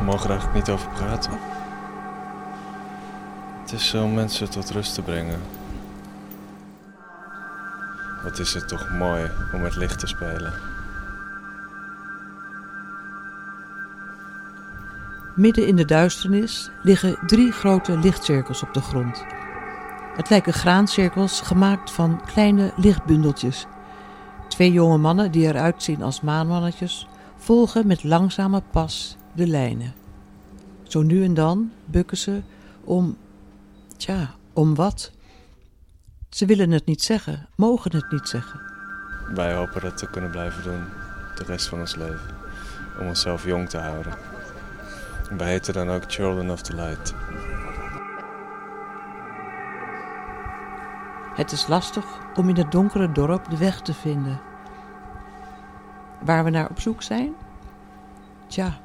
We mogen er eigenlijk niet over praten. Het is zo mensen tot rust te brengen. Wat is het toch mooi om met licht te spelen. Midden in de duisternis liggen drie grote lichtcirkels op de grond. Het lijken graancirkels gemaakt van kleine lichtbundeltjes. Twee jonge mannen die eruit zien als maanmannetjes volgen met langzame pas de lijnen. Zo nu en dan bukken ze om. Tja, om wat? Ze willen het niet zeggen, mogen het niet zeggen. Wij hopen dat te kunnen blijven doen de rest van ons leven. Om onszelf jong te houden. Wij heten dan ook Children of the Light. Het is lastig om in het donkere dorp de weg te vinden. Waar we naar op zoek zijn? Tja,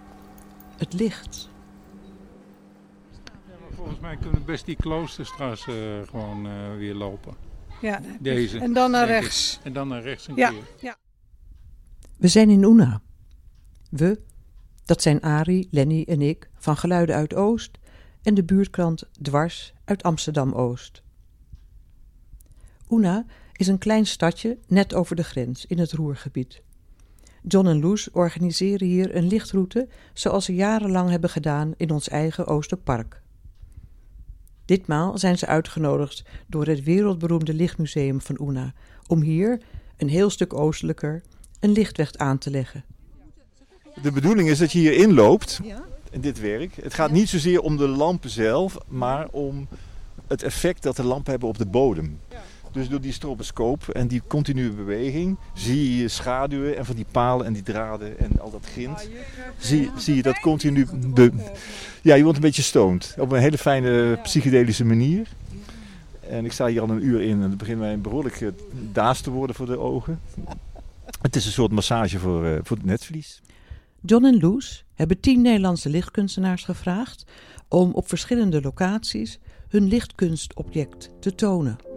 het licht. Volgens mij kunnen we best die kloosterstraat uh, gewoon uh, weer lopen. Ja, Deze. en dan naar rechts. En dan naar rechts een Ja, keer. ja. We zijn in Oena. We, dat zijn Ari, Lenny en ik van Geluiden uit Oost en de buurtkrant Dwars uit Amsterdam-Oost. Oena is een klein stadje net over de grens in het Roergebied. John en Loes organiseren hier een lichtroute zoals ze jarenlang hebben gedaan in ons eigen Oosterpark. Ditmaal zijn ze uitgenodigd door het wereldberoemde lichtmuseum van Oena om hier, een heel stuk oostelijker, een lichtweg aan te leggen. De bedoeling is dat je hier inloopt in dit werk. Het gaat niet zozeer om de lampen zelf, maar om het effect dat de lampen hebben op de bodem. Dus door die stroboscoop en die continue beweging zie je schaduwen en van die palen en die draden en al dat grind. Zie, zie je dat continu. Be ja, je wordt een beetje stoned. Op een hele fijne psychedelische manier. En ik sta hier al een uur in en het begint mij een behoorlijk eh, daas te worden voor de ogen. Het is een soort massage voor, eh, voor het netvlies. John en Loes hebben tien Nederlandse lichtkunstenaars gevraagd om op verschillende locaties hun lichtkunstobject te tonen.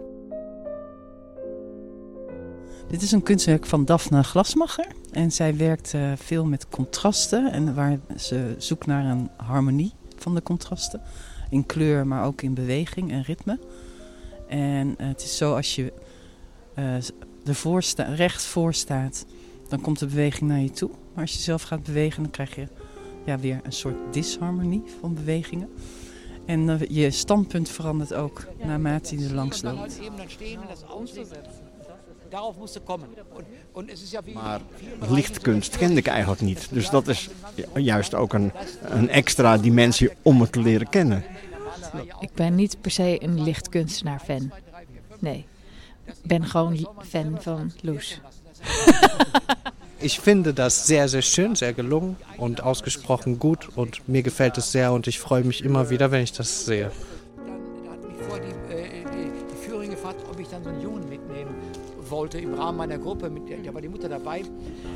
Dit is een kunstwerk van Daphne Glasmacher. En zij werkt eh, veel met contrasten. En waar ze zoekt naar een harmonie van de contrasten. In kleur, maar ook in beweging en ritme. En eh, het is zo als je eh, ervoor recht voor staat, dan komt de beweging naar je toe. Maar als je zelf gaat bewegen, dan krijg je ja, weer een soort disharmonie van bewegingen. En je standpunt verandert ook naarmate je er langs loopt. Darauf ja wie Maar lichtkunst kende ik eigenlijk niet. Dus dat is ju- juist ook een, een extra dimensie om het te leren kennen. Ik ben niet per se een lichtkunstenaar fan. Nee. Ik ben gewoon fan van Loes. Ich finde das sehr, sehr schön, sehr gelungen und ausgesprochen gut. Und mir gefällt es sehr und ich freue mich immer wieder, wenn ich das sehe. Wollte im Rahmen meiner Gruppe. Mit, da war die Mutter dabei.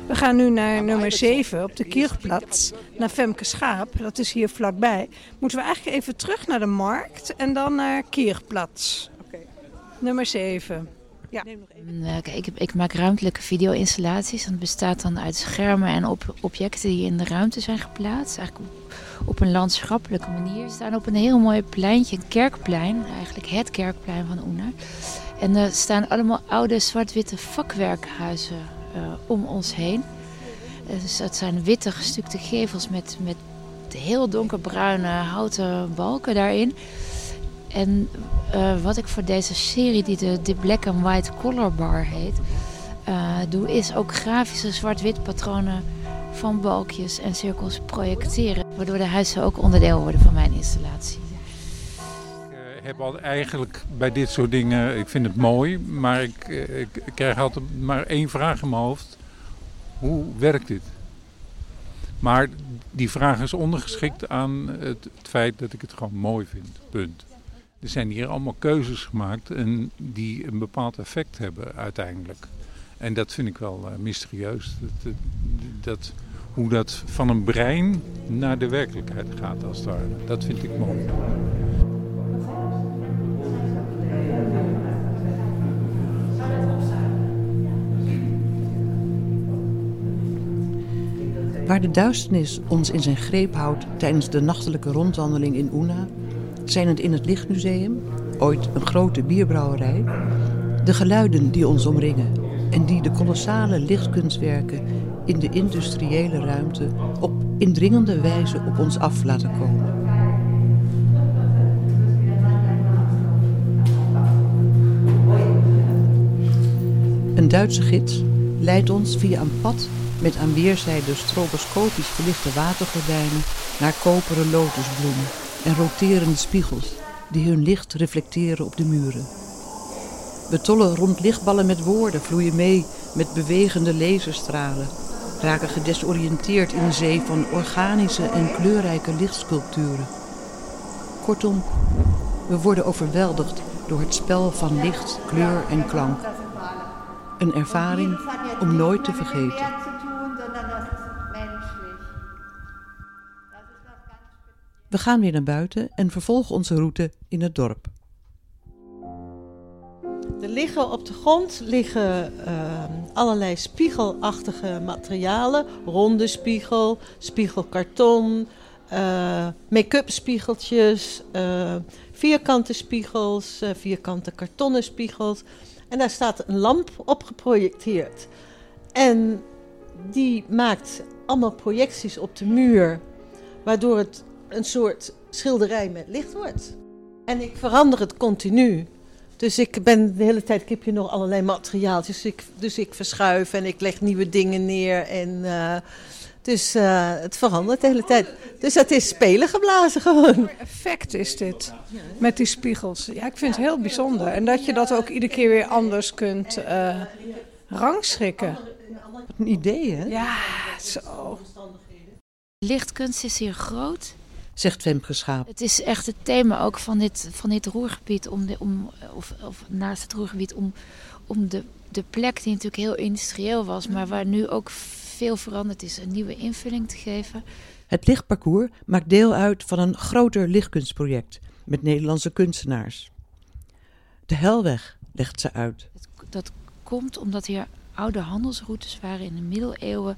We gaan nu naar nummer 7 op de Kierplaats, naar Femke Schaap. Dat is hier vlakbij. Moeten we eigenlijk even terug naar de markt en dan naar Kierplaats. Nummer 7. Ja. Eh, kijk, ik, ik maak ruimtelijke video-installaties. Dat bestaat dan uit schermen en op, objecten die in de ruimte zijn geplaatst. Eigenlijk op, op een landschappelijke manier. We staan op een heel mooi pleintje, een kerkplein. Eigenlijk het kerkplein van Oener. En er staan allemaal oude zwart-witte vakwerkhuizen eh, om ons heen. Dus dat zijn witte gestukte gevels met, met heel donkerbruine houten balken daarin. En eh, wat ik voor deze serie, die de, Black and White Color Bar heet, eh, doe, is ook grafische zwart-wit patronen van balkjes en cirkels projecteren. Waardoor de huizen ook onderdeel worden van mijn installatie. Ik heb al eigenlijk bij dit soort dingen, ik vind het mooi, maar ik, eh, krijg altijd maar één vraag in mijn hoofd. Hoe werkt dit? Maar die vraag is ondergeschikt aan het feit dat ik het gewoon mooi vind. Punt. Er zijn hier allemaal keuzes gemaakt en die een bepaald effect hebben uiteindelijk. En dat vind ik wel eh, mysterieus. Dat, dat, dat, hoe dat van een brein naar de werkelijkheid gaat als het ware. Dat vind ik mooi. Waar de duisternis ons in zijn greep houdt tijdens de nachtelijke rondwandeling in Una, zijn het in het Lichtmuseum, ooit een grote bierbrouwerij, de geluiden die ons omringen en die de kolossale lichtkunstwerken in de industriële ruimte op indringende wijze op ons af laten komen. Een Duitse gids leidt ons via een pad met aan weerszijden stroboscopisch verlichte watergordijnen naar koperen lotusbloemen en roterende spiegels die hun licht reflecteren op de muren. We tollen rond lichtballen met woorden, vloeien mee met bewegende laserstralen, raken gedesoriënteerd in een zee van organische en kleurrijke lichtsculpturen. Kortom, we worden overweldigd door het spel van licht, kleur en klank. Een ervaring om nooit te vergeten. We gaan weer naar buiten en vervolgen onze route in het dorp. Er liggen op de grond liggen uh, allerlei spiegelachtige materialen. Ronde spiegel, spiegelkarton, uh, make-up spiegeltjes, uh, vierkante spiegels, vierkante kartonnen spiegels. En daar staat een lamp op geprojecteerd. En die maakt allemaal projecties op de muur, waardoor het een soort schilderij met licht wordt. En ik verander het continu. Dus ik ben de hele tijd, ik heb hier nog allerlei materiaaltjes. Dus ik, dus ik verschuif en ik leg nieuwe dingen neer. En, uh, dus uh, het verandert de hele tijd. Dus dat is spelen geblazen gewoon. Wat effect is dit, met die spiegels. Ja, ik vind het heel bijzonder. En dat je dat ook iedere keer weer anders kunt uh, rangschikken. Wat een idee, hè? Ja, zo. Lichtkunst is hier groot zegt Femke Schaap. Het is echt het thema ook van dit, van dit roergebied, om de, om, of, of naast het roergebied, om, om de, de plek die natuurlijk heel industrieel was, maar waar nu ook veel veranderd is, een nieuwe invulling te geven. Het lichtparcours maakt deel uit van een groter lichtkunstproject met Nederlandse kunstenaars. De Helweg legt ze uit. Dat komt omdat hier oude handelsroutes waren in de middeleeuwen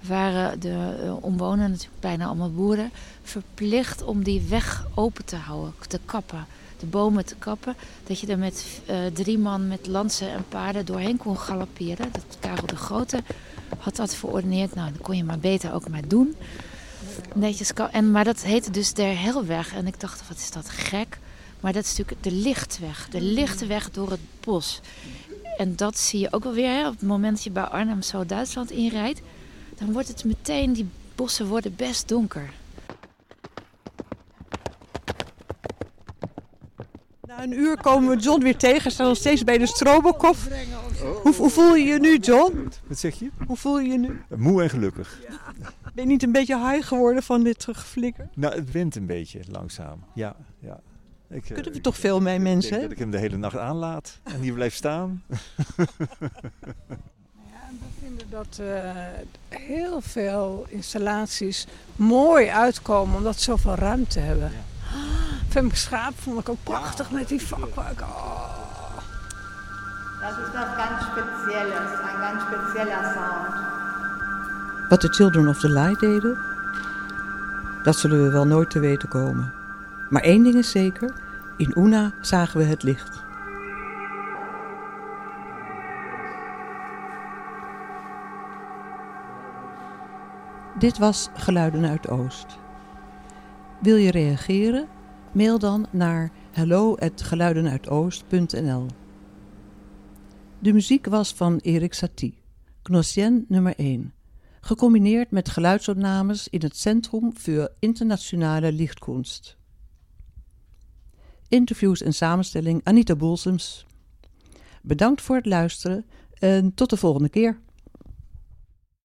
waren de uh, omwonenden, natuurlijk bijna allemaal boeren, verplicht om die weg open te houden, te kappen. De bomen te kappen. Dat je er met uh, drie man met lansen en paarden doorheen kon galopperen. Dat Karel de Grote had dat verordeneerd. Nou, dan kon je maar beter ook maar doen. Netjes, en, maar dat heette dus der Helweg. En ik dacht, wat is dat gek. Maar dat is natuurlijk de lichtweg. De lichte weg door het bos. En dat zie je ook wel weer hè, op het moment dat je bij Arnhem zo Duitsland inrijdt dan wordt het meteen, die bossen worden best donker. Na een uur komen we John weer tegen. Staan nog steeds bij de Strobokov. Hoe, hoe, voel je je nu, John? Wat zeg je? Hoe voel je je nu? Moe en gelukkig. Ja. Ben je niet een beetje high geworden van dit geflikker? Nou, het wint een beetje langzaam. Ja, ja. Ik, Kunnen we toch veel mee mensen? Ik denk dat ik hem de hele nacht aanlaat en die blijft staan. dat uh, heel veel installaties mooi uitkomen omdat ze zoveel ruimte hebben. Ja. Femke Schaap vond ik ook prachtig ja. met die vakwerk. Oh. Dat is wat ganz speciales, een ganz sound. Wat de Children of the Light deden, dat zullen we wel nooit te weten komen. Maar één ding is zeker, in Una zagen we het licht. Dit was Geluiden uit Oost. Wil je reageren? Mail dan naar hello@geluidenuitoost.nl. De muziek was van Erik Satie, Gnossien nummer 1, gecombineerd met geluidsopnames in het Centrum voor Internationale Lichtkunst. Interviews en samenstelling Anita Boelsems. Bedankt voor het luisteren en tot de volgende keer.